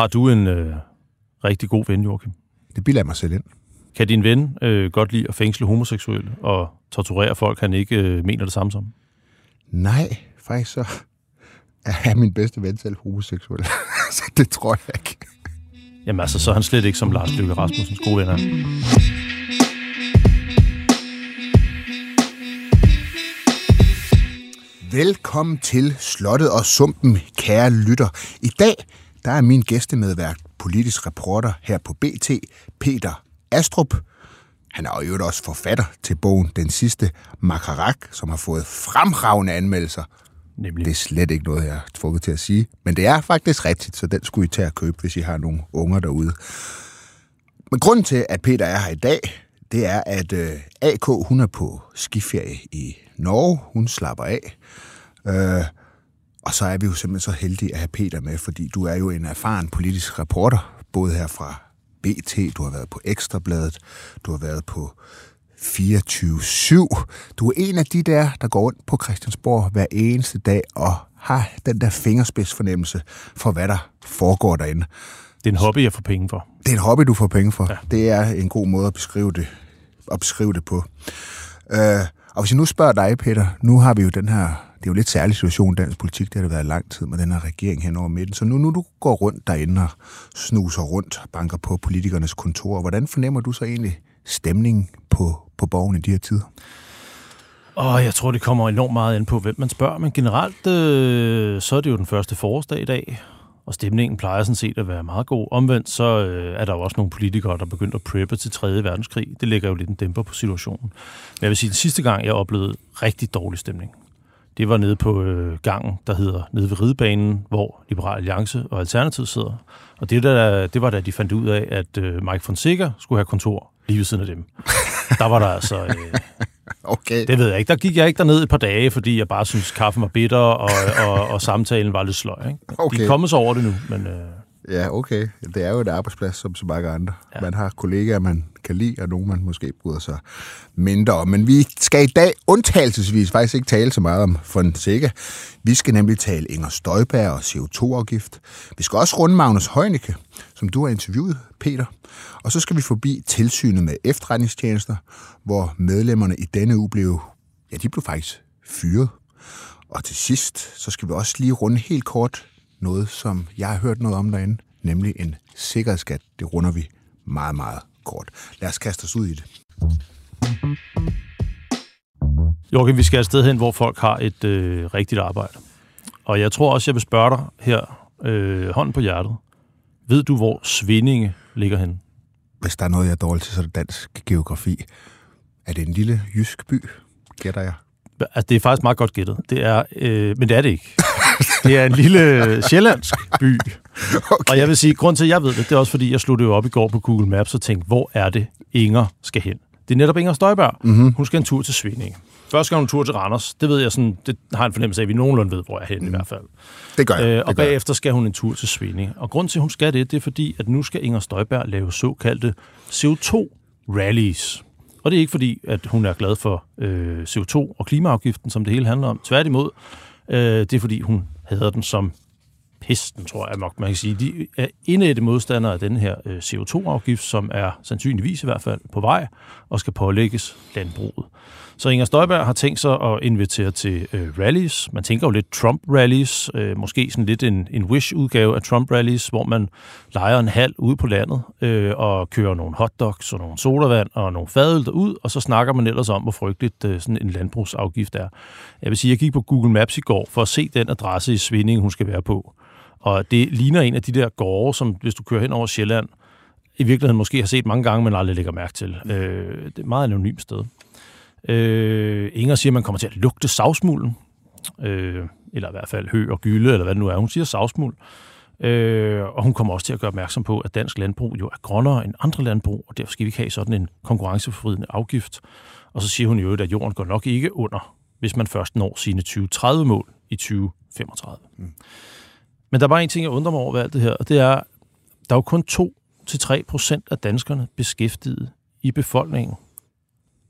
Har du en øh, rigtig god ven, Joachim? Det bilder jeg mig selv ind. Kan din ven øh, godt lide at fængsle homoseksuelle og torturere folk, han ikke øh, mener det samme som? Nej, faktisk så er min bedste ven selv homoseksuel. så det tror jeg ikke. Jamen altså, så er han slet ikke som Lars Løkke Rasmussens gode venner. Velkommen til Slottet og Sumpen, kære lytter. I dag der er min gæstemedvært, politisk reporter her på BT, Peter Astrup. Han er jo også forfatter til bogen Den sidste Makarak, som har fået fremragende anmeldelser. Nemlig. Det er slet ikke noget, jeg er tvunget til at sige. Men det er faktisk rigtigt, så den skulle I tage at købe, hvis I har nogle unger derude. Men grunden til, at Peter er her i dag, det er, at øh, AK hun er på skiferie i Norge. Hun slapper af. Øh, og så er vi jo simpelthen så heldige at have Peter med, fordi du er jo en erfaren politisk reporter, både her fra BT, du har været på Ekstrabladet, du har været på 24-7. Du er en af de der, der går rundt på Christiansborg hver eneste dag og har den der fingerspidsfornemmelse for, hvad der foregår derinde. Det er en hobby, jeg får penge for. Det er en hobby, du får penge for. Ja. Det er en god måde at beskrive det, at beskrive det på. Øh, og hvis jeg nu spørger dig, Peter, nu har vi jo den her, det er jo lidt særlig situation i dansk politik, det har det været lang tid med den her regering hen over midten. Så nu, nu du går rundt derinde og snuser rundt, banker på politikernes kontor, hvordan fornemmer du så egentlig stemningen på, på borgen i de her tider? Og jeg tror, det kommer enormt meget ind på, hvem man spørger. Men generelt, øh, så er det jo den første forårsdag i dag, og stemningen plejer sådan set at være meget god. Omvendt så øh, er der jo også nogle politikere, der begyndte at preppe til 3. verdenskrig. Det lægger jo lidt en dæmper på situationen. Men jeg vil sige, at den sidste gang, jeg oplevede rigtig dårlig stemning, det var nede på øh, gangen, der hedder nede ved ridebanen, hvor Liberal Alliance og Alternativ sidder. Og det, der, det var da de fandt ud af, at øh, Mike Fonseca skulle have kontor lige ved siden af dem. Der var der altså... Øh, Okay. det ved jeg ikke. Der gik jeg ikke derned et par dage, fordi jeg bare synes kaffen var bitter, og, og, og samtalen var lidt sløj. Ikke? Okay. De er kommet så over det nu, men øh, Ja, okay. Det er jo et arbejdsplads som så mange andre. Ja. Man har kollegaer, man kan lide, og nogen, man måske bryder sig mindre om. Men vi skal i dag undtagelsesvis faktisk ikke tale så meget om Fonseca. Vi skal nemlig tale Inger Støjberg og CO2-afgift. Vi skal også runde Magnus Heunicke, som du har interviewet, Peter. Og så skal vi forbi tilsynet med efterretningstjenester, hvor medlemmerne i denne uge blev, ja, de blev faktisk fyret. Og til sidst, så skal vi også lige runde helt kort noget, som jeg har hørt noget om derinde, nemlig en sikkerhedsskat. Det runder vi meget, meget kort. Lad os kaste os ud i det. Jorgen, vi skal et sted hen, hvor folk har et øh, rigtigt arbejde. Og jeg tror også, jeg vil spørge dig her, øh, hånden på hjertet. Ved du, hvor Svindinge ligger henne? Hvis der er noget, jeg er dårlig til, så er det dansk geografi. Er det en lille jysk by, gætter jeg? Altså, det er faktisk meget godt gættet. Det er, øh, men det er det ikke. Det er en lille sjællandsk by. Okay. Og jeg vil sige, grund til, at jeg ved det, det er også, fordi jeg det jo op i går på Google Maps og tænkte, hvor er det, Inger skal hen? Det er netop Inger Støjberg. Mm-hmm. Hun skal en tur til Svindinge. Først skal hun en tur til Randers. Det ved jeg sådan, det har jeg en fornemmelse af, at vi nogenlunde ved, hvor jeg er henne mm. i hvert fald. Det gør jeg. Øh, det og gør jeg. bagefter skal hun en tur til Svindinge. Og grund til, at hun skal det, det er fordi, at nu skal Inger Støjberg lave såkaldte CO2-rallies. Og det er ikke fordi, at hun er glad for øh, CO2 og klimaafgiften, som det hele handler om. Tværtimod, øh, det er fordi, hun hader den som pesten, tror jeg nok, man kan sige. De er indætte modstandere af den her øh, CO2-afgift, som er sandsynligvis i hvert fald på vej og skal pålægges landbruget. Så Inger Støjberg har tænkt sig at invitere til øh, rallies. Man tænker jo lidt Trump-rallies, øh, måske sådan lidt en, en Wish-udgave af Trump-rallies, hvor man leger en halv ude på landet øh, og kører nogle hotdogs og nogle sodavand og nogle fadøl ud, og så snakker man ellers om, hvor frygteligt øh, sådan en landbrugsafgift er. Jeg vil sige, jeg gik på Google Maps i går for at se den adresse i Svinding, hun skal være på. Og det ligner en af de der gårde, som hvis du kører hen over Sjælland, i virkeligheden måske har set mange gange, men aldrig lægger mærke til. Øh, det er et meget anonymt sted. Øh, Inger siger, at man kommer til at lugte savsmulden. Øh, eller i hvert fald hø og gylde, eller hvad det nu er. Hun siger savsmuld. Øh, og hun kommer også til at gøre opmærksom på, at dansk landbrug jo er grønnere end andre landbrug, og derfor skal vi ikke have sådan en konkurrenceforvridende afgift. Og så siger hun jo, at jorden går nok ikke under, hvis man først når sine 2030-mål i 2035. Mm. Men der er bare en ting, jeg undrer mig over ved alt det her, og det er, der er jo kun 2-3 procent af danskerne beskæftiget i befolkningen.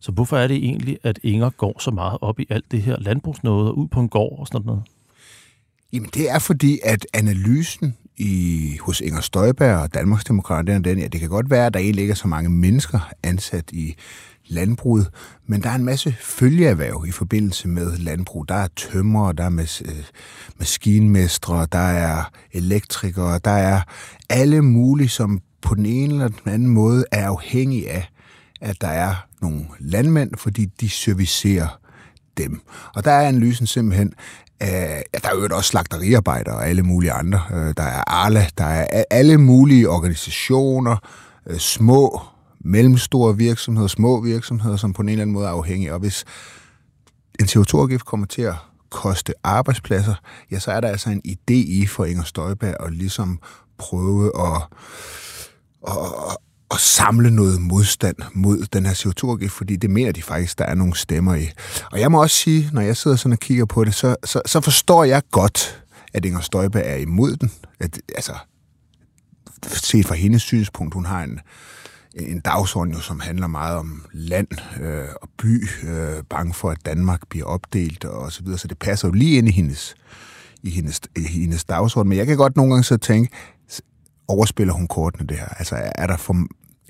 Så hvorfor er det egentlig, at Inger går så meget op i alt det her landbrugsnåde og ud på en gård og sådan noget? Jamen, det er fordi, at analysen i, hos Inger Støjberg og Danmarksdemokraterne, den, ja, det kan godt være, at der egentlig ikke er så mange mennesker ansat i landbruget, men der er en masse følgeerhverv i forbindelse med landbrug. Der er tømmer, der er mas- øh, maskinmestre, der er elektrikere, der er alle mulige, som på den ene eller den anden måde er afhængige af, at der er nogle landmænd, fordi de servicerer dem. Og der er analysen simpelthen, ja, der er jo også slagteriarbejdere og alle mulige andre. Øh, der er Arla, der er alle mulige organisationer, øh, små, mellemstore virksomheder, små virksomheder, som på en eller anden måde er afhængige. Og hvis en CO2-afgift kommer til at koste arbejdspladser, ja, så er der altså en idé i for Inger Støjberg at ligesom prøve at, at, at samle noget modstand mod den her CO2-afgift, fordi det mener de faktisk, der er nogle stemmer i. Og jeg må også sige, når jeg sidder sådan og kigger på det, så, så, så forstår jeg godt, at Inger Støjberg er imod den. At, altså, set fra hendes synspunkt, hun har en, en dagsorden, jo, som handler meget om land øh, og by, øh, bange for, at Danmark bliver opdelt og så videre, så det passer jo lige ind i hendes, i hendes, i hendes dagsorden. Men jeg kan godt nogle gange så tænke, overspiller hun kortene det her? Altså er der for,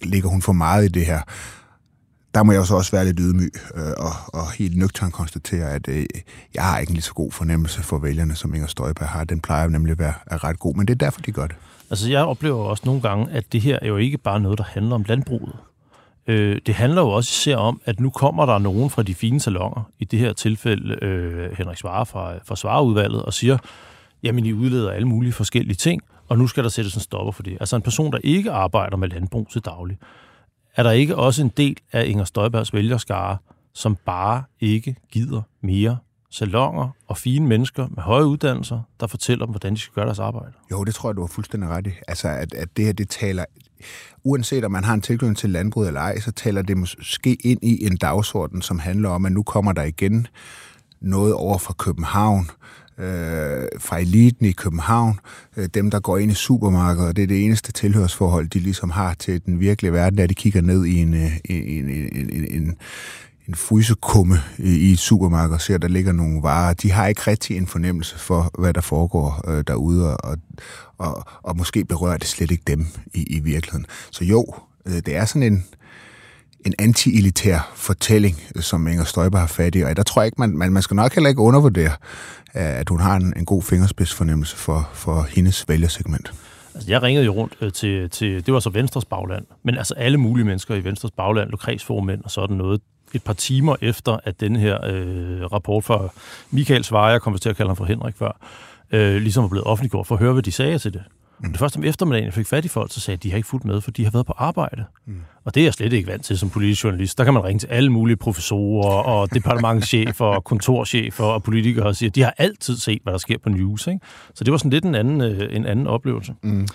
ligger hun for meget i det her? Der må jeg så også være lidt ydmyg øh, og, og helt nøgtern konstatere, at øh, jeg har ikke en lige så god fornemmelse for vælgerne, som Inger Støjberg har. Den plejer nemlig at være er ret god, men det er derfor, de gør det. Altså jeg oplever også nogle gange, at det her er jo ikke bare noget, der handler om landbruget. Øh, det handler jo også især om, at nu kommer der nogen fra de fine salonger, i det her tilfælde øh, Henrik Svare fra, fra Svareudvalget, og siger, jamen I udleder alle mulige forskellige ting, og nu skal der sættes en stopper for det. Altså en person, der ikke arbejder med landbrug til daglig, er der ikke også en del af Inger Støjbergs vælgerskare, som bare ikke gider mere salonger og fine mennesker med høje uddannelser, der fortæller dem, hvordan de skal gøre deres arbejde. Jo, det tror jeg, du har fuldstændig ret i. Altså, at, at det her, det taler, uanset om man har en tilknytning til landbruget eller ej, så taler det måske ind i en dagsorden, som handler om, at nu kommer der igen noget over fra København, øh, fra eliten i København, øh, dem, der går ind i supermarkedet, og det er det eneste tilhørsforhold, de ligesom har til den virkelige verden, at de kigger ned i en, øh, en, en, en, en, en frysekumme i et supermarked og ser, at der ligger nogle varer. De har ikke rigtig en fornemmelse for, hvad der foregår øh, derude, og, og, og måske berører det slet ikke dem i, i virkeligheden. Så jo, øh, det er sådan en, en anti-elitær fortælling, øh, som Inger Støjberg har fat i, og der tror jeg ikke, man, man, man skal nok heller ikke undervurdere, øh, at hun har en, en god fingerspidsfornemmelse for, for hendes vælgersegment. Altså, jeg ringede jo rundt øh, til, til, det var så Venstres bagland, men altså alle mulige mennesker i Venstres bagland, lokalsformænd og sådan noget, et par timer efter, at den her øh, rapport fra Michael Svarer, jeg kommer til at kalde ham for Henrik før, øh, ligesom er blevet offentliggjort, for at høre, hvad de sagde til det. Mm. Det første om eftermiddagen, jeg fik fat i folk, så sagde at de har ikke fulgt med, for de har været på arbejde. Mm. Og det er jeg slet ikke vant til som politisk journalist. Der kan man ringe til alle mulige professorer og departementchefer og kontorchefer og politikere og sige, at de har altid set, hvad der sker på news. Ikke? Så det var sådan lidt en anden, øh, en anden oplevelse. Mm.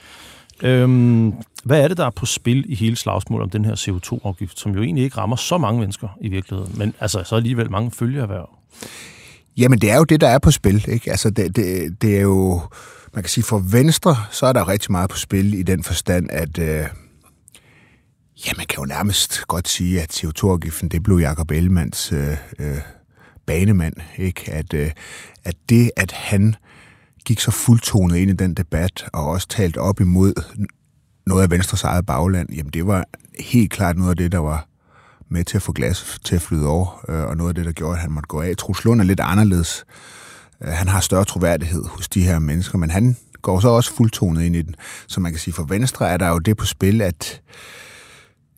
Øhm, hvad er det, der er på spil i hele slagsmålet om den her CO2-afgift, som jo egentlig ikke rammer så mange mennesker i virkeligheden, men altså så alligevel mange følgeerhverv? Jamen, det er jo det, der er på spil. Ikke? Altså, det, det, det er jo... Man kan sige, for Venstre, så er der rigtig meget på spil i den forstand, at... Øh, ja, man kan jo nærmest godt sige, at CO2-afgiften, det blev Jacob Ellemands øh, øh, banemand. Ikke? At, øh, at det, at han gik så fuldtonet ind i den debat, og også talt op imod noget af Venstres eget bagland, jamen det var helt klart noget af det, der var med til at få glas til at flyde over, øh, og noget af det, der gjorde, at han måtte gå af. Truls Lund er lidt anderledes. Øh, han har større troværdighed hos de her mennesker, men han går så også fuldtonet ind i den. Så man kan sige, for Venstre er der jo det på spil, at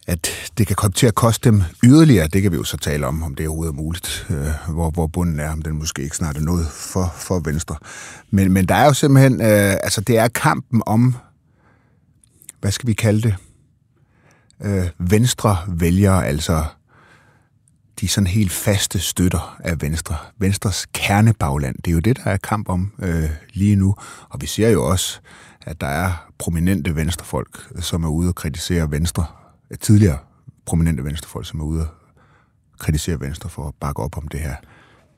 at det kan komme til at koste dem yderligere. Det kan vi jo så tale om, om det overhovedet er muligt, øh, hvor, hvor bunden er, om den måske ikke snart er noget for, for Venstre. Men, men der er jo simpelthen, øh, altså det er kampen om, hvad skal vi kalde det, øh, Venstre vælgere, altså de sådan helt faste støtter af Venstre. Venstres kernebagland, det er jo det, der er kamp om øh, lige nu. Og vi ser jo også, at der er prominente venstrefolk, som er ude og kritisere Venstre tidligere prominente venstrefolk, som er ude og kritisere Venstre for at bakke op om det her.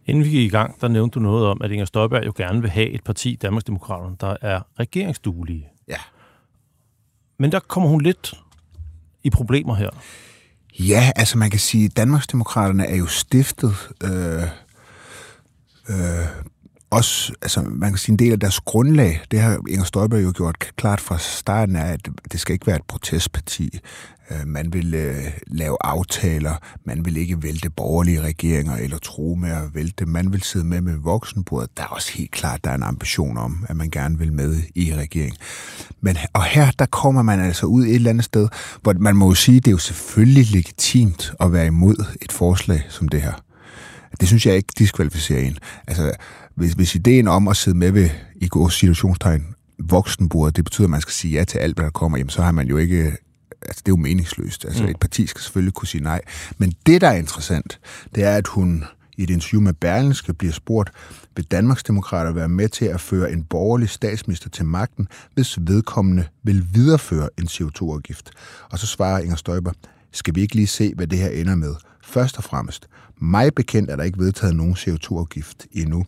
Inden vi gik i gang, der nævnte du noget om, at Inger Støjberg jo gerne vil have et parti, Danmarksdemokraterne, der er regeringsduelige. Ja. Men der kommer hun lidt i problemer her. Ja, altså man kan sige, at Danmarksdemokraterne er jo stiftet øh, øh, også, altså man kan sige, en del af deres grundlag, det har Inger Støjberg jo gjort klart fra starten af, at det skal ikke være et protestparti. Øh, man vil øh, lave aftaler, man vil ikke vælte borgerlige regeringer eller tro med at vælte Man vil sidde med med voksenbordet. Der er også helt klart, der er en ambition om, at man gerne vil med i regering. Men, og her, der kommer man altså ud et eller andet sted, hvor man må jo sige, det er jo selvfølgelig legitimt at være imod et forslag som det her. Det synes jeg ikke diskvalificerer en. Altså, hvis, hvis ideen om at sidde med ved, i går situationstegn, voksenbordet, det betyder, at man skal sige ja til alt, hvad der kommer, jamen så har man jo ikke altså det er jo meningsløst. Altså mm. et parti skal selvfølgelig kunne sige nej. Men det, der er interessant, det er, at hun i et interview med Berlingske bliver spurgt, vil Danmarksdemokrater være med til at føre en borgerlig statsminister til magten, hvis vedkommende vil videreføre en CO2-afgift? Og så svarer Inger Støjber, skal vi ikke lige se, hvad det her ender med? Først og fremmest, mig bekendt er der ikke vedtaget nogen CO2-afgift endnu.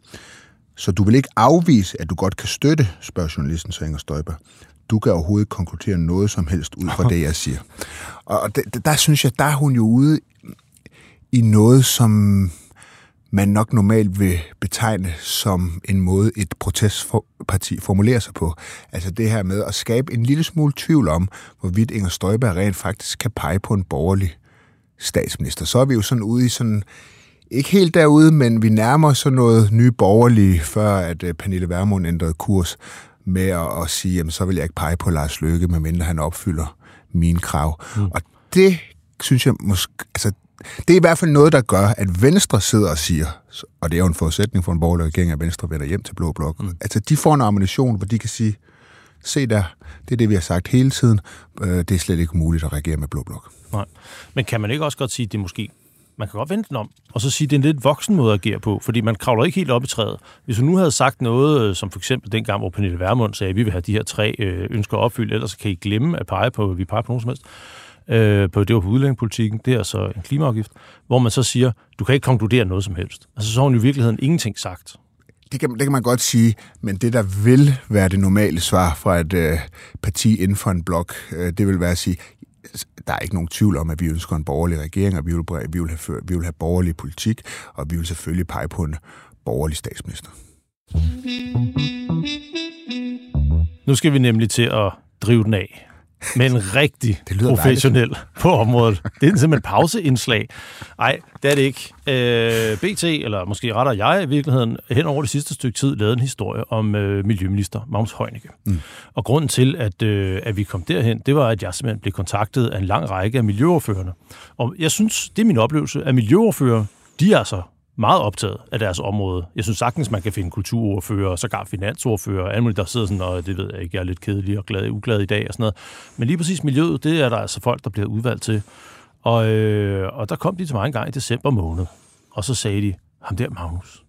Så du vil ikke afvise, at du godt kan støtte, spørger journalisten så Inger Støjberg. Du kan overhovedet konkludere noget som helst ud fra det, jeg siger. Og der, der synes jeg, der er hun jo ude i noget, som man nok normalt vil betegne som en måde, et protestparti formulerer sig på. Altså det her med at skabe en lille smule tvivl om, hvorvidt Inger Støjberg rent faktisk kan pege på en borgerlig statsminister. Så er vi jo sådan ude i sådan, ikke helt derude, men vi nærmer så noget nye borgerlige, før at øh, Pernille Vermund ændrede kurs med at, at sige, jamen så vil jeg ikke pege på Lars Løkke, medmindre han opfylder mine krav. Mm. Og det synes jeg måske, altså det er i hvert fald noget, der gør, at Venstre sidder og siger, og det er jo en forudsætning for en borgerlig regering, at Venstre vender hjem til Blå Blok. Mm. Altså, de får en ammunition, hvor de kan sige, se der, det er det, vi har sagt hele tiden, øh, det er slet ikke muligt at regere med Blå Blok. Nej. Men kan man ikke også godt sige, at det måske man kan godt vente den om, og så sige, at det er en lidt voksen måde at agere på, fordi man kravler ikke helt op i træet. Hvis hun nu havde sagt noget, øh, som for eksempel dengang, hvor Pernille Vermund sagde, at vi vil have de her tre øh, ønsker opfyldt, ellers kan I glemme at pege på, at vi peger på nogen som helst, øh, på, det var på udlændingepolitikken, det er så en klimaafgift, hvor man så siger, du kan ikke konkludere noget som helst. Altså så har hun i virkeligheden ingenting sagt. Det kan, det kan man godt sige, men det, der vil være det normale svar fra et øh, parti inden for en blok, øh, det vil være at sige, der er ikke nogen tvivl om, at vi ønsker en borgerlig regering, og vi vil, vi vil, have, vi vil have borgerlig politik, og vi vil selvfølgelig pege på en borgerlig statsminister. Nu skal vi nemlig til at drive den af med en rigtig det professionel dejligt. på området. Det er simpelthen pauseindslag. Nej, det er det ikke. Øh, BT, eller måske retter jeg i virkeligheden, hen over det sidste stykke tid lavet en historie om øh, miljøminister Magnus Heunicke. Mm. Og grunden til, at, øh, at vi kom derhen, det var, at jeg simpelthen blev kontaktet af en lang række af miljøoverførende. Og jeg synes, det er min oplevelse, at miljøoverfører, de er altså meget optaget af deres område. Jeg synes sagtens, man kan finde kulturordfører, sågar finansordfører, alle mulige, der sidder sådan, og det ved jeg ikke, jeg er lidt kedelig og glad, uglad i dag og sådan noget. Men lige præcis miljøet, det er der altså folk, der bliver udvalgt til. Og, øh, og der kom de til mig en gang i december måned, og så sagde de, ham der Magnus,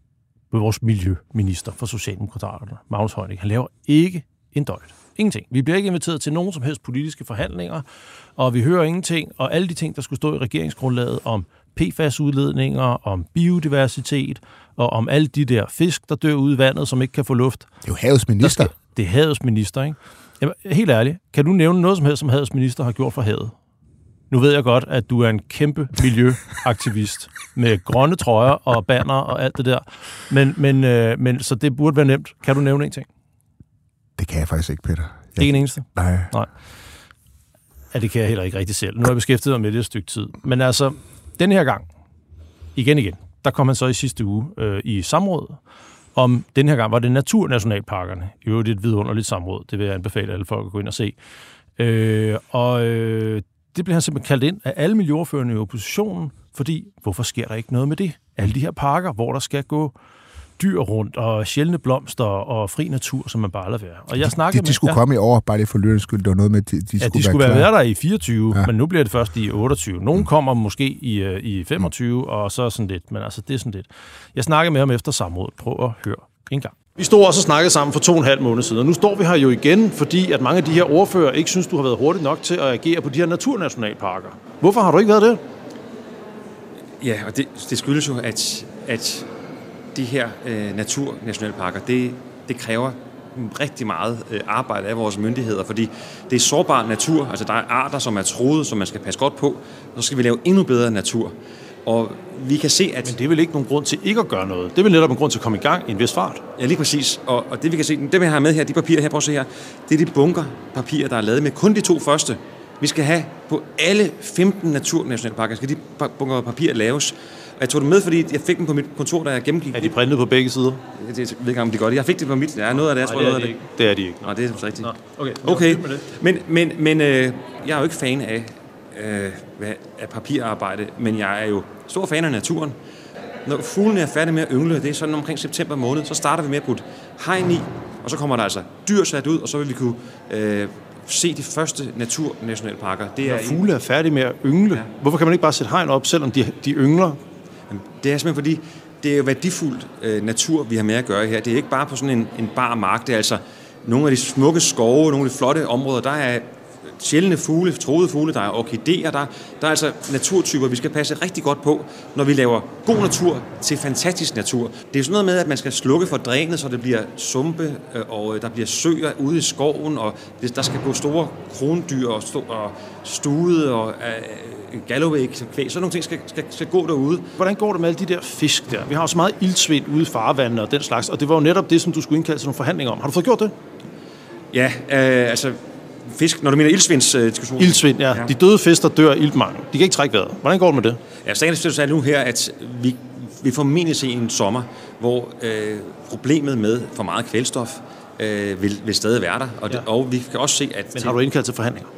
vores miljøminister for Socialdemokraterne, Magnus Heunicke, han laver ikke en døjt. Ingenting. Vi bliver ikke inviteret til nogen som helst politiske forhandlinger, og vi hører ingenting, og alle de ting, der skulle stå i regeringsgrundlaget om PFAS-udledninger, om biodiversitet og om alle de der fisk, der dør ud i vandet, som ikke kan få luft. Det er jo havets minister. Skal, det er havets minister, ikke? Jamen, helt ærligt, kan du nævne noget som helst, som havets minister har gjort for havet? Nu ved jeg godt, at du er en kæmpe miljøaktivist med grønne trøjer og banner og alt det der. Men, men, øh, men så det burde være nemt. Kan du nævne en ting? Det kan jeg faktisk ikke, Peter. Jeg... Ikke en eneste? Nej. Nej. Ja, det kan jeg heller ikke rigtig selv. Nu har jeg beskæftiget mig med det et stykke tid. Men altså, den her gang, igen igen, der kom han så i sidste uge øh, i samråd, om den her gang var det naturnationalparkerne. I øvrigt et vidunderligt samråd, det vil jeg anbefale alle folk at gå ind og se. Øh, og øh, det blev han simpelthen kaldt ind af alle miljøordførende i oppositionen, fordi hvorfor sker der ikke noget med det? Alle de her parker, hvor der skal gå dyr rundt, og sjældne blomster og fri natur, som man bare lader være. Og jeg snakkede de, de, de skulle med, komme i år, bare lige for lyrens skyld. Det var noget med, de, de ja, skulle de skulle være, være der i 24, ja. men nu bliver det først i 28. Nogle mm. kommer måske i, øh, i 25, mm. og så sådan lidt, men altså det er sådan lidt. Jeg snakkede med ham efter samrådet. Prøv at høre en gang. Vi stod også og snakkede sammen for to og en halv måned siden, og nu står vi her jo igen, fordi at mange af de her ordfører ikke synes, du har været hurtigt nok til at agere på de her naturnationalparker. Hvorfor har du ikke været det? Ja, og det, det skyldes jo, at, at de her øh, naturnationalparker, det, det kræver rigtig meget øh, arbejde af vores myndigheder, fordi det er sårbar natur, altså der er arter, som er troede, som man skal passe godt på, så skal vi lave endnu bedre natur. Og vi kan se, at... Men det er vel ikke nogen grund til ikke at gøre noget. Det er vel netop en grund til at komme i gang i en vis fart. Ja, lige præcis. Og, og det vi kan se, dem jeg har med her, de papirer her, prøv at se her, det er de bunker papirer, der er lavet med kun de to første. Vi skal have på alle 15 naturnationalparker, skal de bunker papir laves. Og jeg tog dem med, fordi jeg fik dem på mit kontor, da jeg gennemgik. Er de printet på begge sider? Det, det ved ikke, om de gør det. Jeg fik det på mit. Ja, noget af det, jeg tror, Nej, det er noget de af det. ikke. Det er de ikke. Nej, det er rigtigt. Nå, okay. Okay, men, men, men øh, jeg er jo ikke fan af, øh, af papirarbejde, men jeg er jo stor fan af naturen. Når fuglene er færdige med at yngle, det er sådan omkring september måned, så starter vi med at putte hegn i, og så kommer der altså dyr sat ud, og så vil vi kunne øh, se de første naturnationalparker. Det er Når fugle er færdige med at yngle, ja. hvorfor kan man ikke bare sætte hegn op, selvom de, de yngler? Jamen, Det er simpelthen fordi, det er jo værdifuld øh, natur, vi har med at gøre her. Det er ikke bare på sådan en, en bar mark. Det er altså nogle af de smukke skove, nogle af de flotte områder. Der er sjældne fugle, troede fugle, der er orkideer. Der, der er altså naturtyper, vi skal passe rigtig godt på, når vi laver god natur til fantastisk natur. Det er sådan noget med, at man skal slukke for drænet, så det bliver sumpe, øh, og øh, der bliver søer ude i skoven, og det- der skal gå store krondyr og, stå, og stude og øh, Galloway kvæg. Sådan nogle ting skal, skal, skal gå derude. Hvordan går det med alle de der fisk der? Vi har jo så meget ildsvind ude i farvandene og den slags, og det var jo netop det, som du skulle indkalde til nogle forhandlinger om. Har du fået gjort det? Ja, øh, altså fisk, når du mener ildsvindsdiskussion. Ildsvind, ja. ja. De døde fisk, der dør iltmangel. De kan ikke trække vejret. Hvordan går det med det? Ja, sagen er nu her, at vi, vi formentlig se en sommer, hvor øh, problemet med for meget kvælstof øh, vil, vil stadig være der. Og, det, Ja. og vi kan også se, at... Men har du indkaldt til forhandlinger?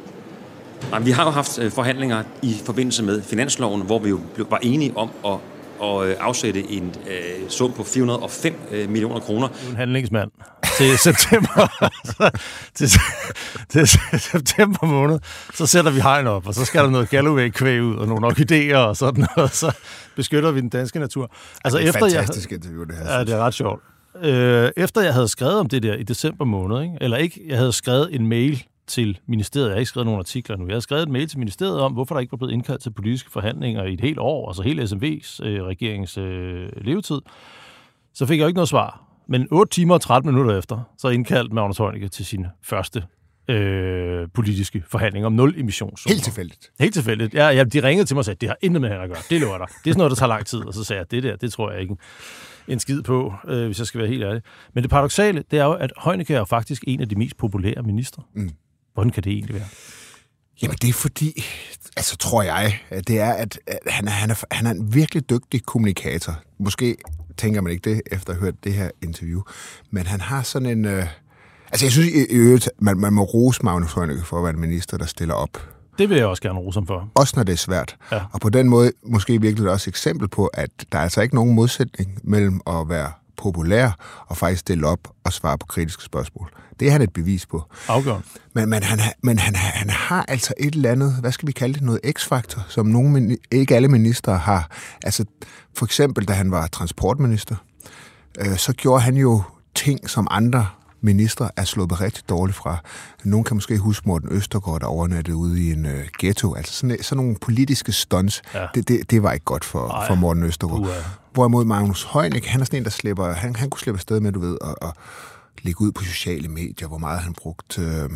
Nej, vi har jo haft øh, forhandlinger i forbindelse med finansloven, hvor vi jo blev, var enige om at, at øh, afsætte en øh, sum på 405 øh, millioner kroner. Du er en handlingsmand. Til september, til, til september måned, så sætter vi hegn op, og så skal der noget Galloway-kvæg ud, og nogle orkideer og sådan noget, og så beskytter vi den danske natur. Altså, Det er efter jeg, fantastisk interview, det her. Ja, det er ret sjovt. Øh, efter jeg havde skrevet om det der i december måned, ikke? eller ikke, jeg havde skrevet en mail til ministeriet, jeg har ikke skrevet nogen artikler nu, jeg havde skrevet en mail til ministeriet om, hvorfor der ikke var blevet indkaldt til politiske forhandlinger i et helt år, altså hele SMV's øh, regerings øh, levetid, så fik jeg jo ikke noget svar. Men 8 timer og 13 minutter efter, så indkaldte Magnus Heunicke til sin første øh, politiske forhandling om nul emissions. Helt tilfældigt. Helt tilfældigt. Ja, ja, de ringede til mig og sagde, det har intet med hende at gøre. Det lover dig. Det er sådan noget, der tager lang tid. Og så sagde jeg, det der, det tror jeg ikke en skid på, øh, hvis jeg skal være helt ærlig. Men det paradoxale, det er jo, at Heunicke er faktisk en af de mest populære ministre. Mm. Hvordan kan det egentlig være? Jamen, det er fordi, altså tror jeg, det er, at, han, er, han, er, han er en virkelig dygtig kommunikator. Måske tænker man ikke det, efter at have hørt det her interview. Men han har sådan en... Øh, altså, jeg synes i, i øvrigt, man, man må rose Magnus Heunicke for at være en minister, der stiller op. Det vil jeg også gerne rose ham for. Også når det er svært. Ja. Og på den måde måske virkelig også et eksempel på, at der er altså ikke nogen modsætning mellem at være populær og faktisk stille op og svare på kritiske spørgsmål. Det er han et bevis på. Afgørende. Men, men, han, har- men han, han har altså et eller andet, hvad skal vi kalde det, noget x-faktor, som nogle, mini- ikke alle ministre har. Altså for eksempel, da han var transportminister, øh, så gjorde han jo ting, som andre ministre er sluppet rigtig dårligt fra. Nogen kan måske huske Morten Østergaard, der overnattede ude i en øh, ghetto. Altså sådan, sådan nogle politiske stunts, Ja. det, det, det var ikke godt for, Ej. for Morten Østergaard. Uha. Hvorimod Magnus Heunicke, han er sådan en, der slipper, han, han kunne slippe afsted med, du ved, at, at lægge ud på sociale medier, hvor meget han brugte øh,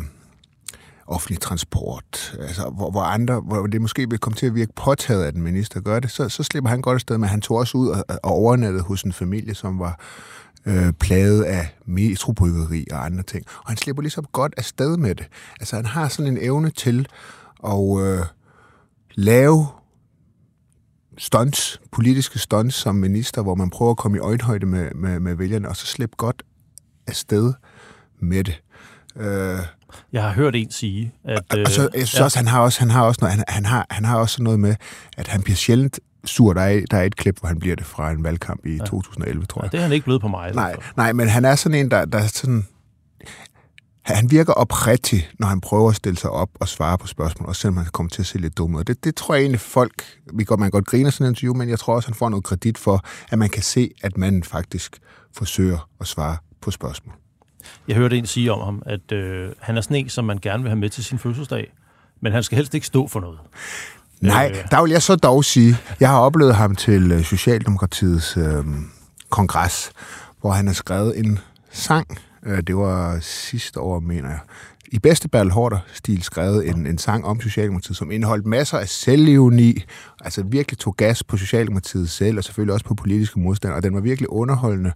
offentlig transport, altså hvor, hvor andre, hvor det måske vil komme til at virke påtaget, at en minister gør det, så, så slipper han godt afsted med, han tog også ud og, og overnattede hos en familie, som var øh, plaget af metrobryggeri og andre ting. Og han slipper ligesom godt afsted med det. Altså han har sådan en evne til at øh, lave stunts, politiske stunts som minister, hvor man prøver at komme i øjenhøjde med, med, med vælgerne, og så slippe godt afsted med det. Øh, Jeg har hørt en sige, at... og så, jeg synes ja. ja. også, han har også, han har også noget, han, han, har, han har også noget med, at han bliver sjældent sur. Der er, der er et klip, hvor han bliver det fra en valgkamp i ja. 2011, tror Ja, jeg. det er han ikke blevet på mig. Nej, nej, men han er sådan en, der, der er sådan... Han virker oprigtig, når han prøver at stille sig op og svare på spørgsmål, også selvom han kommer til at se lidt dum ud. Det, det tror jeg egentlig folk, vi godt, man godt griner sådan en interview, men jeg tror også, han får noget kredit for, at man kan se, at manden faktisk forsøger at svare på spørgsmål. Jeg hørte en sige om ham, at øh, han er en, som man gerne vil have med til sin fødselsdag, men han skal helst ikke stå for noget. Nej, Øh. der vil jeg så dog sige, jeg har oplevet ham til øh, Socialdemokratiets øh, kongres, hvor han har skrevet en sang, øh, det var sidste år, mener jeg, i bedste Bertel Hårder-stil skrevet en, en sang om Socialdemokratiet, som indeholdt masser af selvivni, altså virkelig tog gas på Socialdemokratiet selv, og selvfølgelig også på politiske modstandere, og den var virkelig underholdende.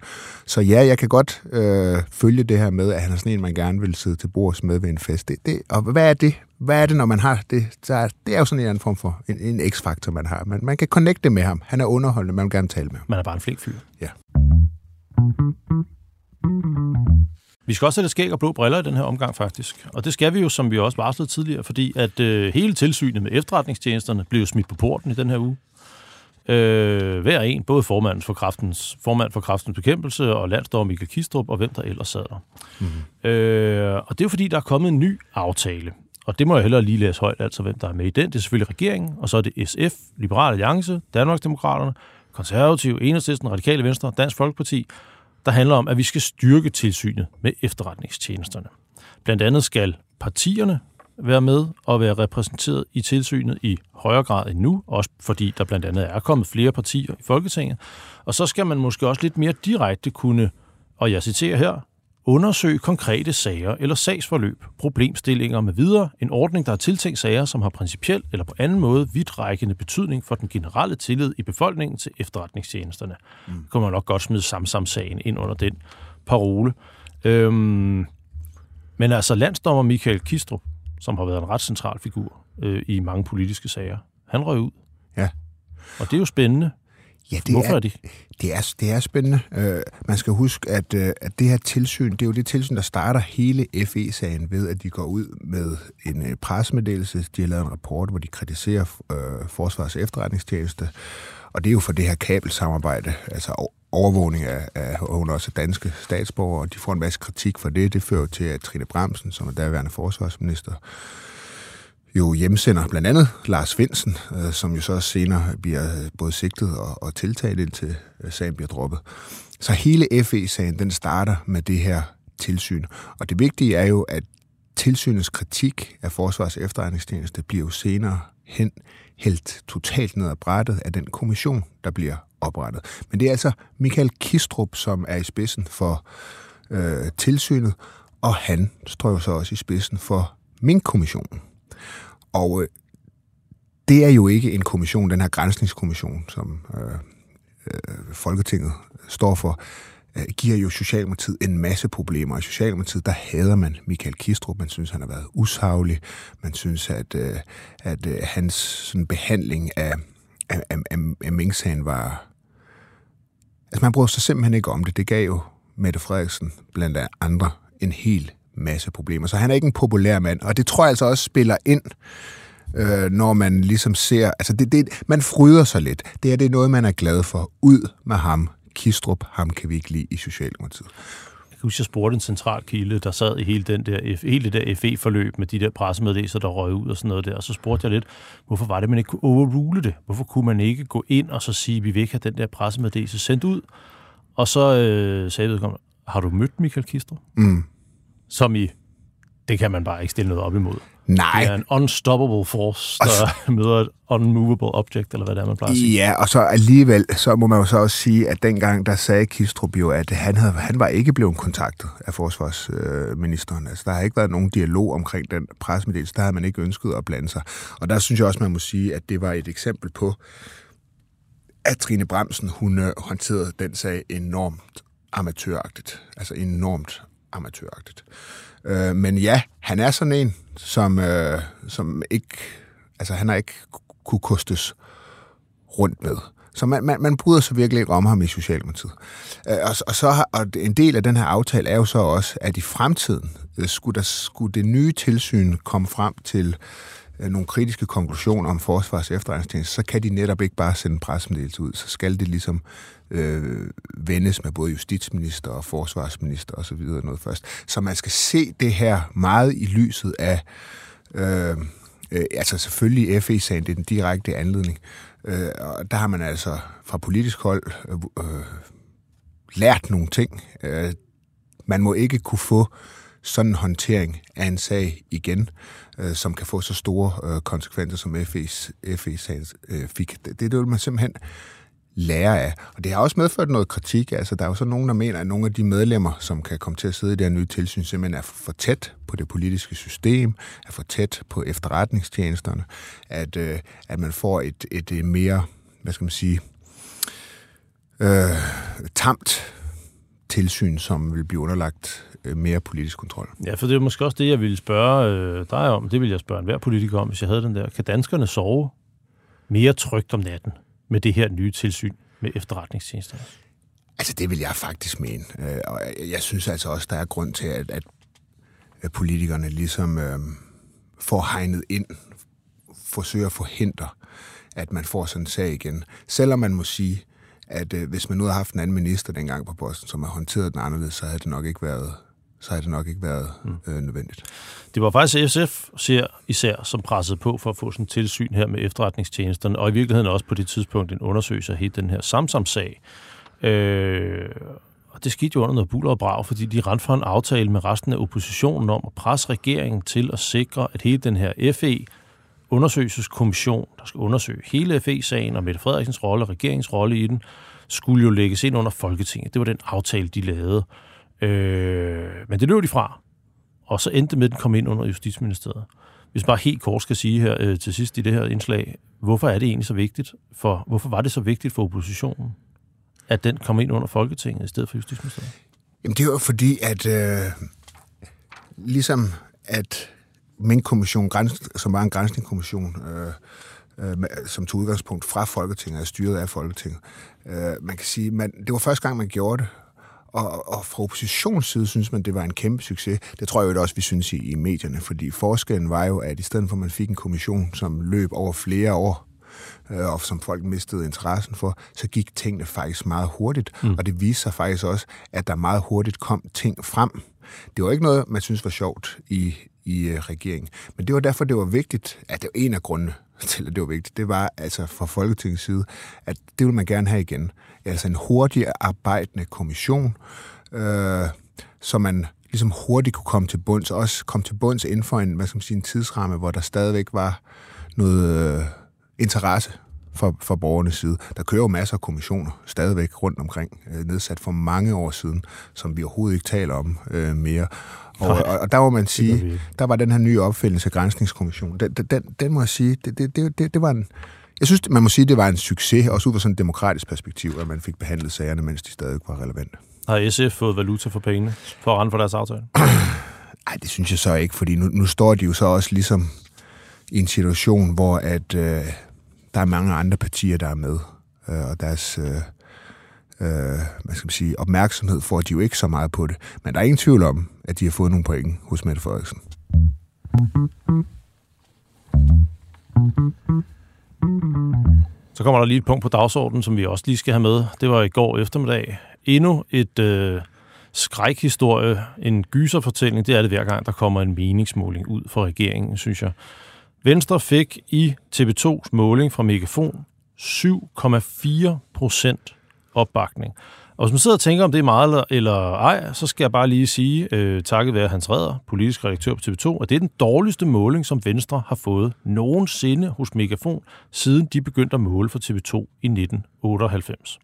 Så ja, jeg kan godt øh, følge det her med, at han er sådan en, man gerne vil sidde til bords med ved en fest. Det, det, og hvad er det? Hvad er det, når man har det? Så er, det er jo sådan en anden form for en, en x-faktor, man har. Man, man kan connecte med ham. Han er underholdende, man vil gerne tale med ham. Man er bare en flink fyr. Ja. Vi skal også have skæg og blå briller i den her omgang, faktisk. Og det skal vi jo, som vi også varslede tidligere, fordi at øh, hele tilsynet med efterretningstjenesterne blev smidt på porten i den her uge. Øh, hver en, både formand for, kraftens, formand for kraftens bekæmpelse og landsdommer Michael Kistrup og hvem der ellers sad der. Mm-hmm. Øh, og det er jo fordi, der er kommet en ny aftale. Og det må jeg hellere lige læse højt, altså hvem der er med i den. Det er selvfølgelig regeringen, og så er det SF, Liberal Alliance, Danmarksdemokraterne, Konservative, Enhedslisten, Radikale Venstre, Dansk Folkeparti, der handler om, at vi skal styrke tilsynet med efterretningstjenesterne. Blandt andet skal partierne være med og være repræsenteret i tilsynet i højere grad end nu, også fordi der blandt andet er kommet flere partier i Folketinget. Og så skal man måske også lidt mere direkte kunne, og jeg citerer her, undersøge konkrete sager eller sagsforløb, problemstillinger med videre, en ordning, der er tiltænkt sager, som har principiel eller på anden måde vidtrækkende betydning for den generelle tillid i befolkningen til efterretningstjenesterne. Mm. Det kunne man nok godt smide Samsam-sagen ind under den parole. Øhm, men altså landsdommer Michael Kistrup, som har været en ret central figur øh, i mange politiske sager, han røg ud. Ja. Og det er jo spændende. Ja, det Hvorfor er, er det? Det er, det er spændende. Uh, man skal huske, at, uh, at det her tilsyn, det er jo det tilsyn, der starter hele FE-sagen ved, at de går ud med en uh, pressemeddelelse. De har lavet en rapport, hvor de kritiserer uh, Forsvars efterretningstjeneste. Og det er jo for det her kabelsamarbejde, altså overvågning af, af under også danske statsborgere, og de får en masse kritik for det. Det fører til, at Trine Bremsen, som er derværende forsvarsminister, jo hjemsender blandt andet Lars Finsen, øh, som jo så senere bliver øh, både sigtet og, og tiltalt indtil øh, sagen bliver droppet. Så hele FE-sagen, den starter med det her tilsyn. Og det vigtige er jo, at tilsynets kritik af Forsvars efterretningstjeneste bliver jo senere hen helt totalt ned ad brættet af den kommission, der bliver oprettet. Men det er altså Michael Kistrup, som er i spidsen for øh, tilsynet, og han står jo så også i spidsen for Mink-kommissionen. Og øh, det er jo ikke en kommission, den her grænsningskommission, som øh, øh, Folketinget står for, øh, giver jo Socialdemokratiet en masse problemer. I Socialdemokratiet, der hader man Michael Kistrup. Man synes, han har været usaglig. Man synes, at, øh, at øh, hans sådan, behandling af, af, af, af Mink-sagen var... Altså, man bryder sig simpelthen ikke om det. Det gav jo Mette Frederiksen blandt andre en hel masse problemer. Så han er ikke en populær mand, og det tror jeg altså også spiller ind, øh, når man ligesom ser... Altså, det, det, man fryder sig lidt. Det er det er noget, man er glad for. Ud med ham. Kistrup, ham kan vi ikke lide i Socialdemokratiet. Huske, jeg spurgte en central kilde, der sad i hele, den der, hele det der FE-forløb med de der pressemeddelelser, der røg ud og sådan noget der. Og så spurgte jeg lidt, hvorfor var det, man ikke kunne overrule det? Hvorfor kunne man ikke gå ind og så sige, vi vil ikke have den der pressemeddelelse sendt ud? Og så øh, sagde vedkommende, har du mødt Michael Kistrup? Mm som i, det kan man bare ikke stille noget op imod. Nej. Det er en unstoppable force, der så, møder et unmovable object, eller hvad det er, man plejer at sige. Ja, og så alligevel, så må man jo så også sige, at dengang, der sagde Kistrup jo, at han, havde, han var ikke blevet kontaktet af forsvarsministeren. Altså, der har ikke været nogen dialog omkring den pressemeddelelse. Der havde man ikke ønsket at blande sig. Og der synes jeg også, man må sige, at det var et eksempel på, at Trine Bremsen, hun øh, håndterede den sag enormt amatøragtigt. Altså enormt amatøragtigt. Øh, men ja, han er sådan en, som, øh, som ikke, altså han har ikke kunne kostes rundt med. Så man, man, man bryder sig virkelig ikke om ham i Socialdemokratiet. Øh, og, og, så har, og en del af den her aftale er jo så også, at i fremtiden øh, skulle, der, skulle det nye tilsyn komme frem til øh, Øh, nogle kritiske konklusioner om forsvars efterretningstjeneste, så kan de netop ikke bare sende en pressemeddelelse ud. Så skal det ligesom øh, vendes med både justitsminister og forsvarsminister osv. noget først. Så man skal se det her meget i lyset af, øh, øh, altså selvfølgelig FE-sagen, det er den direkte anledning, øh, og der har man altså fra politisk hold øh, øh, lært nogle ting. Øh, man må ikke kunne få sådan en håndtering af en sag igen, øh, Øh, som kan få så store øh, konsekvenser, som FE-sagen øh, fik. Det, det vil man simpelthen lære af. Og det har også medført noget kritik. Altså, der er jo så nogen, der mener, at nogle af de medlemmer, som kan komme til at sidde i det her nye tilsyn, simpelthen er for tæt på det politiske system, er for tæt på efterretningstjenesterne, at, øh, at man får et, et, et mere, hvad skal man sige, øh, tamt tilsyn, som vil blive underlagt øh, mere politisk kontrol. Ja, for det er måske også det, jeg ville spørge øh, dig om. Det ville jeg spørge enhver politiker om, hvis jeg havde den der. Kan danskerne sove mere trygt om natten med det her nye tilsyn med efterretningstjenester? Altså, det vil jeg faktisk mene. Øh, og jeg synes altså også, der er grund til, at, at politikerne ligesom øh, får hegnet ind, forsøger at forhindre, at man får sådan en sag igen. Selvom man må sige, at øh, hvis man nu havde haft en anden minister dengang på posten, som har håndteret den anderledes, så havde det nok ikke været så havde det nok ikke været mm. øh, nødvendigt. Det var faktisk SF ser især, som pressede på for at få sådan en tilsyn her med efterretningstjenesterne, og i virkeligheden også på det tidspunkt en undersøgelse af hele den her Samsam-sag. Øh, og det skete jo under noget buller og brag, fordi de rendte for en aftale med resten af oppositionen om at presse regeringen til at sikre, at hele den her FE undersøgelseskommission, der skal undersøge hele FE-sagen og Mette Frederiksens rolle og regeringens rolle i den, skulle jo lægges ind under Folketinget. Det var den aftale, de lavede. Øh, men det løb de fra, og så endte med, at den kom ind under Justitsministeriet. Hvis bare helt kort skal sige her øh, til sidst i det her indslag, hvorfor er det egentlig så vigtigt? For, hvorfor var det så vigtigt for oppositionen, at den kom ind under Folketinget i stedet for Justitsministeriet? Jamen det var fordi, at øh, ligesom at min kommission, som var en grænsningskommission, øh, øh, som tog udgangspunkt fra Folketinget og styret af Folketinget. Øh, man kan sige, man, det var første gang, man gjorde det, og, og fra oppositionsside synes man, det var en kæmpe succes. Det tror jeg jo også, vi synes i, i medierne, fordi forskellen var jo, at i stedet for, at man fik en kommission, som løb over flere år, øh, og som folk mistede interessen for, så gik tingene faktisk meget hurtigt. Mm. Og det viste sig faktisk også, at der meget hurtigt kom ting frem. Det var ikke noget, man synes var sjovt i, i øh, regeringen. Men det var derfor, det var vigtigt, at det var en af grundene til, at det var vigtigt, det var altså fra Folketingets side, at det vil man gerne have igen. Altså en hurtig arbejdende kommission, øh, så man ligesom hurtigt kunne komme til bunds, også komme til bunds inden for en, hvad skal man sige, en tidsramme, hvor der stadigvæk var noget øh, interesse for, for borgernes side. Der kører jo masser af kommissioner stadigvæk rundt omkring, øh, nedsat for mange år siden, som vi overhovedet ikke taler om øh, mere. Og, og, og der må man sige, der var den her nye opfældelse af Grænsningskommissionen. Den, den, den må jeg sige, det, det, det, det, det var en... Jeg synes, man må sige, det var en succes, også ud fra sådan et demokratisk perspektiv, at man fik behandlet sagerne, mens de stadig var relevante. Har SF fået valuta for pengene for at rende for deres aftale? Nej, det synes jeg så ikke, fordi nu, nu står de jo så også ligesom i en situation, hvor at, øh, der er mange andre partier, der er med, øh, og deres øh, øh, hvad skal man sige, opmærksomhed får de jo ikke så meget på det. Men der er ingen tvivl om, at de har fået nogle point hos Mette Frederiksen. Så kommer der lige et punkt på dagsordenen, som vi også lige skal have med. Det var i går eftermiddag. Endnu et øh, skrækhistorie, en gyserfortælling. Det er det hver gang, der kommer en meningsmåling ud for regeringen, synes jeg. Venstre fik i TV2's måling fra Megafon 7,4 procent opbakning. Og hvis man sidder og tænker, om det er meget eller ej, så skal jeg bare lige sige, øh, takket være Hans Redder, politisk redaktør på TV2, at det er den dårligste måling, som Venstre har fået nogensinde hos Megafon, siden de begyndte at måle for TV2 i 1998.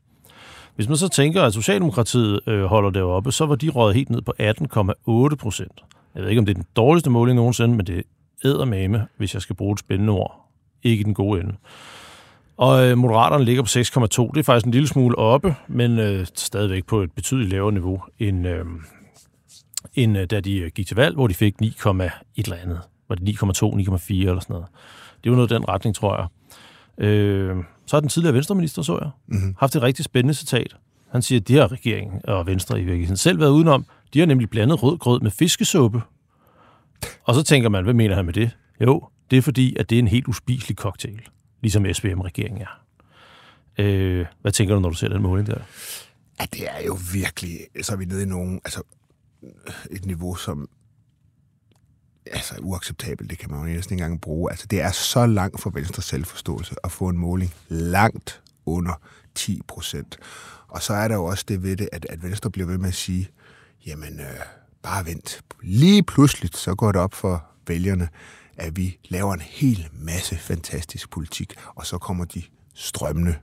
Hvis man så tænker, at Socialdemokratiet øh, holder det oppe, så var de røget helt ned på 18,8 procent. Jeg ved ikke, om det er den dårligste måling nogensinde, men det er mame, hvis jeg skal bruge et spændende ord. Ikke den gode ende. Og øh, Moderaterne ligger på 6,2. Det er faktisk en lille smule oppe, men øh, stadigvæk på et betydeligt lavere niveau, end, øh, end øh, da de øh, gik til valg, hvor de fik 9, et eller andet. Var det 9,2, 9,4 eller sådan noget. Det var noget af den retning, tror jeg. Øh, så har den tidligere venstreminister, så jeg, mm-hmm. haft et rigtig spændende citat. Han siger, at de her regeringen og Venstre i virkeligheden selv været udenom. De har nemlig blandet rød grød med fiskesuppe. Og så tænker man, hvad mener han med det? Jo, det er fordi, at det er en helt uspiselig cocktail ligesom SVM-regeringen er. Øh, hvad tænker du, når du ser den måling der? Ja, det er jo virkelig, så er vi nede i nogen, altså et niveau, som altså uacceptabelt, det kan man jo næsten ikke engang bruge. Altså det er så langt for venstre selvforståelse at få en måling langt under 10 procent. Og så er der jo også det ved det, at, at Venstre bliver ved med at sige, jamen øh, bare vent. Lige pludselig så går det op for vælgerne, at vi laver en hel masse fantastisk politik, og så kommer de strømmende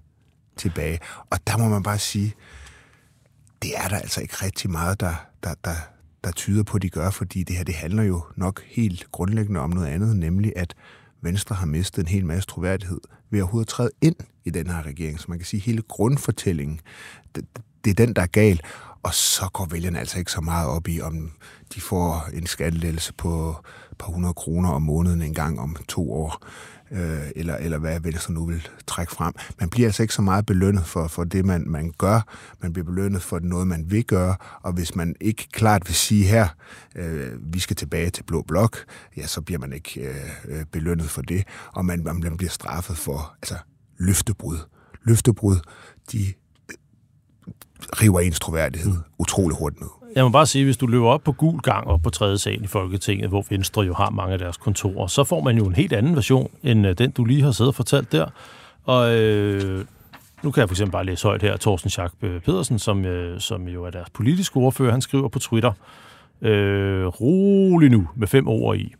tilbage. Og der må man bare sige, det er der altså ikke rigtig meget, der, der, der, der tyder på, at de gør, fordi det her det handler jo nok helt grundlæggende om noget andet, nemlig at Venstre har mistet en hel masse troværdighed ved at træde ind i den her regering. Så man kan sige, at hele grundfortællingen, det, det er den, der er gal. Og så går vælgerne altså ikke så meget op i, om de får en skattelettelse på et par hundrede kroner om måneden en gang om to år øh, eller, eller hvad Venstre nu vil trække frem. Man bliver altså ikke så meget belønnet for, for det, man, man gør. Man bliver belønnet for noget, man vil gøre, og hvis man ikke klart vil sige her, øh, vi skal tilbage til Blå Blok, ja, så bliver man ikke øh, belønnet for det, og man, man bliver straffet for altså, løftebrud. Løftebrud, de river ens troværdighed utrolig hurtigt ned. Jeg må bare sige, hvis du løber op på gul gang op på tredje sal i Folketinget, hvor Venstre jo har mange af deres kontorer, så får man jo en helt anden version, end øh, den, du lige har siddet og fortalt der. Og øh, nu kan jeg for eksempel bare læse højt her, Thorsten Schack Pedersen, som, øh, som jo er deres politiske ordfører, han skriver på Twitter, øh, rolig nu med fem ord i.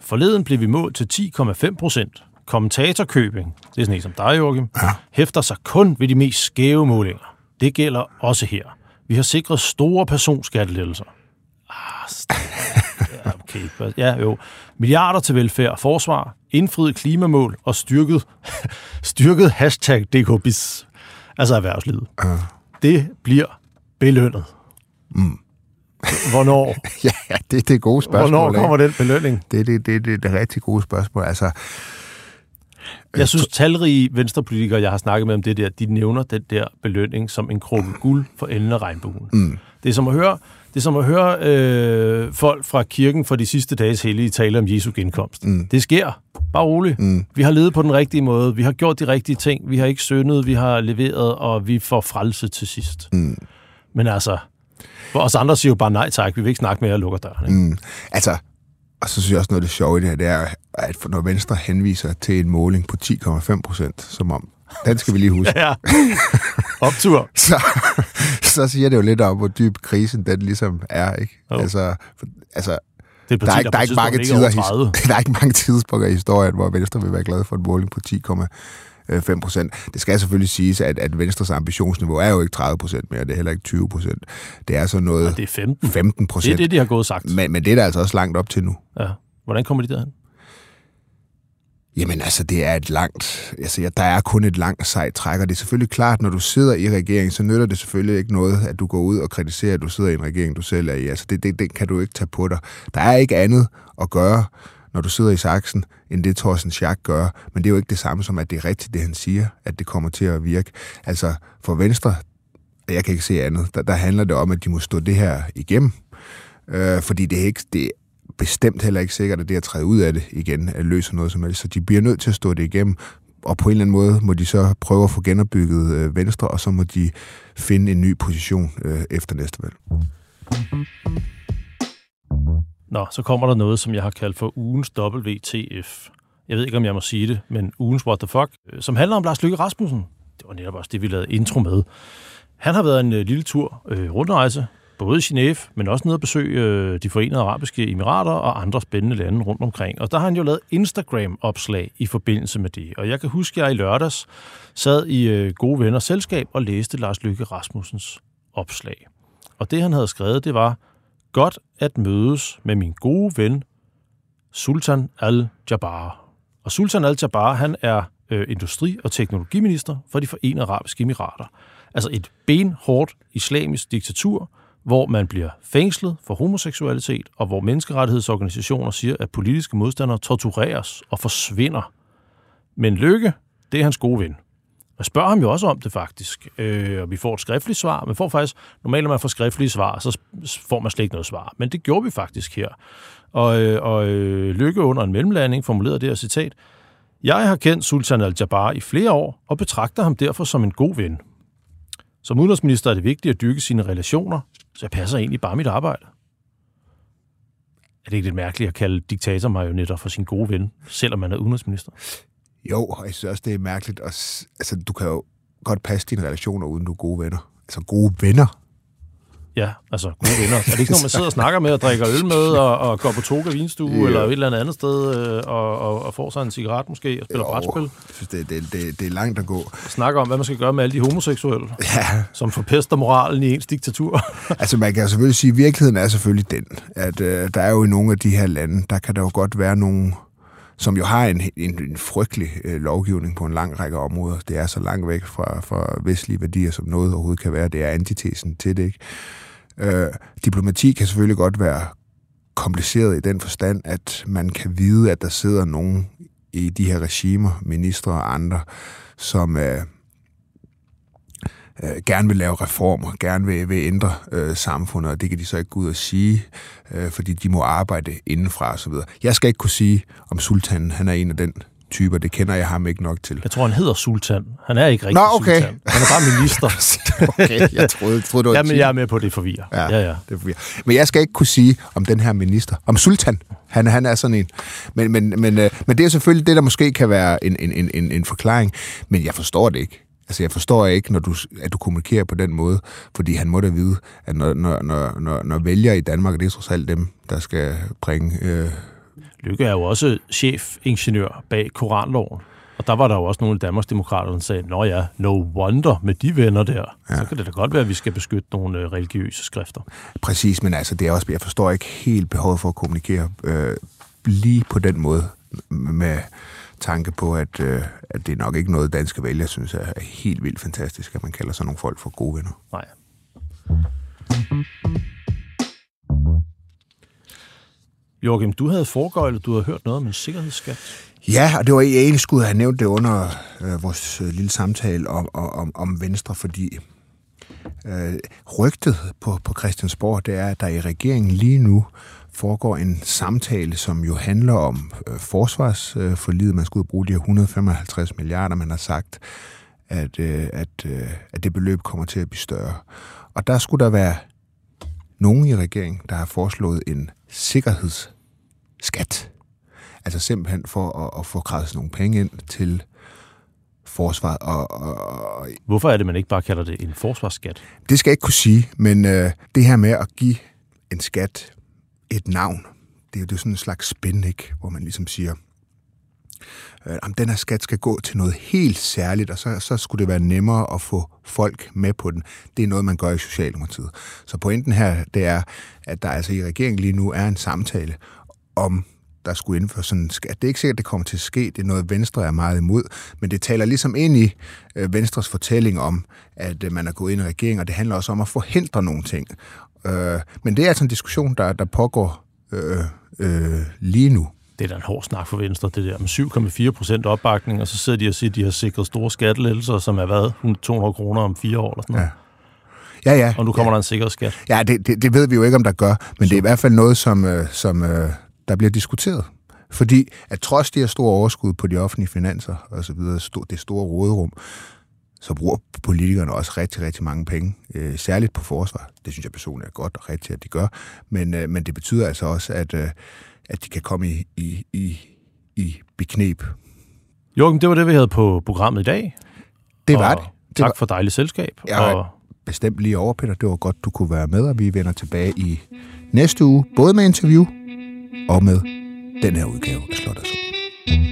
Forleden blev vi målt til 10,5 procent. Kommentatorkøbing, det er sådan en som dig, Joachim, ja. hæfter sig kun ved de mest skæve målinger. Det gælder også her. Vi har sikret store personskattelettelser. Ah, ja, okay. Ja, jo. Milliarder til velfærd, forsvar, indfriet klimamål og styrket, styrket hashtag DKBIS, altså erhvervslivet. Uh. Det bliver belønnet. Mm. Hvornår? ja, det, det er gode spørgsmål. Hvornår kommer den belønning? Det er det, det, det, det rigtig gode spørgsmål. Altså, jeg synes, talrige venstrepolitikere, jeg har snakket med om det der, de nævner den der belønning som en krukke guld for enden af regnbuen. Mm. Det er som at høre, det er som at høre øh, folk fra kirken for de sidste dages hellige tale om Jesu genkomst. Mm. Det sker. Bare roligt. Mm. Vi har levet på den rigtige måde. Vi har gjort de rigtige ting. Vi har ikke syndet. Vi har leveret, og vi får frelse til sidst. Mm. Men altså, for os andre siger jo bare nej tak. Vi vil ikke snakke mere og lukker døren. Ikke? Mm. Altså, og så synes jeg også noget af det sjove i det her, det er, at når Venstre henviser til en måling på 10,5 procent, som om, den skal vi lige huske. ja, optur. så, så siger det jo lidt om, hvor dyb krisen den ligesom er, ikke? Oh. Altså, for, altså det er parti, der, er, der, der, er ikke mange tider, der er ikke mange tidspunkter i historien, hvor Venstre vil være glad for en måling på 5 procent. Det skal selvfølgelig siges, at, at Venstres ambitionsniveau er jo ikke 30 procent mere, det er heller ikke 20 procent. Det er så noget... Ja, det er 15. 15 procent. Det er det, de har gået sagt. Men, men det er der altså også langt op til nu. Ja. Hvordan kommer de derhen? Jamen altså, det er et langt... Altså, ja, der er kun et langt sejt træk, og det er selvfølgelig klart, når du sidder i regeringen, så nytter det selvfølgelig ikke noget, at du går ud og kritiserer, at du sidder i en regering, du selv er i. Altså, det, det, det kan du ikke tage på dig. Der er ikke andet at gøre, når du sidder i saksen, end det Thorsten Schack gør. Men det er jo ikke det samme som, at det er rigtigt, det han siger, at det kommer til at virke. Altså, for Venstre, jeg kan ikke se andet, der, der handler det om, at de må stå det her igennem. Øh, fordi det er, ikke, det er bestemt heller ikke sikkert, at det at træde ud af det igen at løser noget som helst. Så de bliver nødt til at stå det igennem, og på en eller anden måde må de så prøve at få genopbygget øh, Venstre, og så må de finde en ny position øh, efter næste valg. Nå, så kommer der noget, som jeg har kaldt for ugens WTF. Jeg ved ikke, om jeg må sige det, men ugens What the Fuck, øh, som handler om Lars Lykke Rasmussen. Det var netop også det, vi lavede intro med. Han har været en øh, lille tur øh, rundrejse, både i Genève, men også nede at besøge øh, de forenede arabiske emirater og andre spændende lande rundt omkring. Og der har han jo lavet Instagram-opslag i forbindelse med det. Og jeg kan huske, at jeg i lørdags sad i øh, gode venner selskab og læste Lars Lykke Rasmussens opslag. Og det, han havde skrevet, det var, godt at mødes med min gode ven, Sultan Al-Jabbar. Og Sultan Al-Jabbar, han er øh, industri- og teknologiminister for de forenede arabiske emirater. Altså et benhårdt islamisk diktatur, hvor man bliver fængslet for homoseksualitet, og hvor menneskerettighedsorganisationer siger, at politiske modstandere tortureres og forsvinder. Men Lykke, det er hans gode ven. Jeg spørger ham jo også om det faktisk, øh, og vi får et skriftligt svar. Man får faktisk, normalt når man får skriftlige svar, så får man slet ikke noget svar. Men det gjorde vi faktisk her. Og, øh, og øh, Lykke under en mellemlanding formulerede det her citat. Jeg har kendt Sultan al-Jabbar i flere år, og betragter ham derfor som en god ven. Som udenrigsminister er det vigtigt at dyrke sine relationer, så jeg passer egentlig bare mit arbejde. Er det ikke lidt mærkeligt at kalde diktatormarionetter for sin gode ven, selvom man er udenrigsminister? Jo, og jeg synes også, det er mærkeligt. At, altså, du kan jo godt passe dine relationer, uden du er gode venner. Altså gode venner. Ja, altså gode venner. Er det ikke nogen, man sidder og snakker med og drikker øl med og, og går på Toga vinstue Jo. eller et eller andet sted øh, og, og, og får sig en cigaret måske og spiller brætspil? Jeg synes, det, det, det, det er langt at gå. Snakker om, hvad man skal gøre med alle de homoseksuelle, Ja, som forpester moralen i ens diktatur. altså man kan selvfølgelig sige, at virkeligheden er selvfølgelig den, at øh, der er jo i nogle af de her lande, der kan der jo godt være nogle, som jo har en, en, en frygtelig øh, lovgivning på en lang række områder. Det er så langt væk fra, fra vestlige værdier, som noget overhovedet kan være. Det er antitesen til det, ikke? Øh, diplomati kan selvfølgelig godt være kompliceret i den forstand, at man kan vide, at der sidder nogen i de her regimer, ministre og andre, som øh, øh, gerne vil lave reformer, gerne vil, vil ændre øh, samfundet, og det kan de så ikke gå ud og sige, øh, fordi de må arbejde indenfra osv. Jeg skal ikke kunne sige, om sultanen han er en af den typer. Det kender jeg ham ikke nok til. Jeg tror, han hedder Sultan. Han er ikke rigtig Nå, okay. sultan. Han er bare minister. okay, jeg troede, troede du var Jamen, jeg er med på, det forvirrer. Ja, Ja, ja. Det er forvirrende. men jeg skal ikke kunne sige om den her minister, om sultan. Han, han er sådan en. Men, men, men, øh, men det er selvfølgelig det, der måske kan være en, en, en, en forklaring. Men jeg forstår det ikke. Altså, jeg forstår ikke, når du, at du kommunikerer på den måde, fordi han må da vide, at når, når, når, når, når vælgere i Danmark, og det er trods alt dem, der skal bringe... Øh, Lykke er jo også chefingeniør bag Koranloven. Og der var der jo også nogle af Danmarksdemokraterne, der sagde, Nå ja, no wonder med de venner der. Ja. Så kan det da godt være, at vi skal beskytte nogle øh, religiøse skrifter. præcis, men altså, det er også, jeg forstår ikke helt behovet for at kommunikere øh, lige på den måde med tanke på, at, øh, at det er nok ikke noget, danske vælgere synes er helt vildt fantastisk, at man kalder sådan nogle folk for gode venner. Nej. Joachim, du havde foregøjlet, du havde hørt noget om en sikkerhedsskat. Ja, og det var jeg egentlig skulle have nævnt det under øh, vores øh, lille samtale om, om, om Venstre, fordi øh, rygtet på, på Christiansborg, det er, at der i regeringen lige nu foregår en samtale, som jo handler om øh, forsvarsforlidet. Man skulle bruge de her 155 milliarder, man har sagt, at, øh, at, øh, at det beløb kommer til at blive større. Og der skulle der være nogen i regeringen, der har foreslået en sikkerhedsskat. Altså simpelthen for at, at få krævet nogle penge ind til forsvaret. Og, og, og Hvorfor er det, man ikke bare kalder det en forsvarsskat? det skal jeg ikke kunne sige, men øh, det her med at give en skat et navn, det er jo det er sådan en slags spin, ikke? hvor man ligesom siger, øh, om den her skat skal gå til noget helt særligt, og så, så skulle det være nemmere at få folk med på den. Det er noget, man gør i Socialdemokratiet. Så pointen her, det er, at der altså i regeringen lige nu er en samtale om der skulle indføre sådan en skat. Det er ikke sikkert, at det kommer til at ske. Det er noget, Venstre er meget imod. Men det taler ligesom ind i øh, Venstres fortælling om, at øh, man er gået ind i regeringen, og det handler også om at forhindre nogle ting. Øh, men det er altså en diskussion, der, der pågår øh, øh, lige nu. Det er da en hård snak for Venstre, det der med 7,4 procent opbakning, og så sidder de og siger, at de har sikret store skattelettelser, som er hvad, 200 kroner om fire år eller sådan noget. Ja. Ja, ja. Og nu kommer ja. der en sikkerhedsskat. Ja, det, det, det ved vi jo ikke, om der gør, men det er i hvert fald noget, som, øh, som øh, der bliver diskuteret. Fordi at trods de her store overskud på de offentlige finanser og så videre, det store råderum, så bruger politikerne også rigtig, rigtig mange penge, øh, særligt på forsvar. Det synes jeg personligt er godt og rigtigt, at de gør. Men, øh, men det betyder altså også, at, øh, at de kan komme i, i, i, i beknep. Jørgen, det var det, vi havde på programmet i dag. Det var og det. det Tak var, for dejligt selskab. Ja, og bestemt lige over, Peter. Det var godt, du kunne være med, og vi vender tilbage i næste uge, både med interview og med den her udgave af Slot og Sol.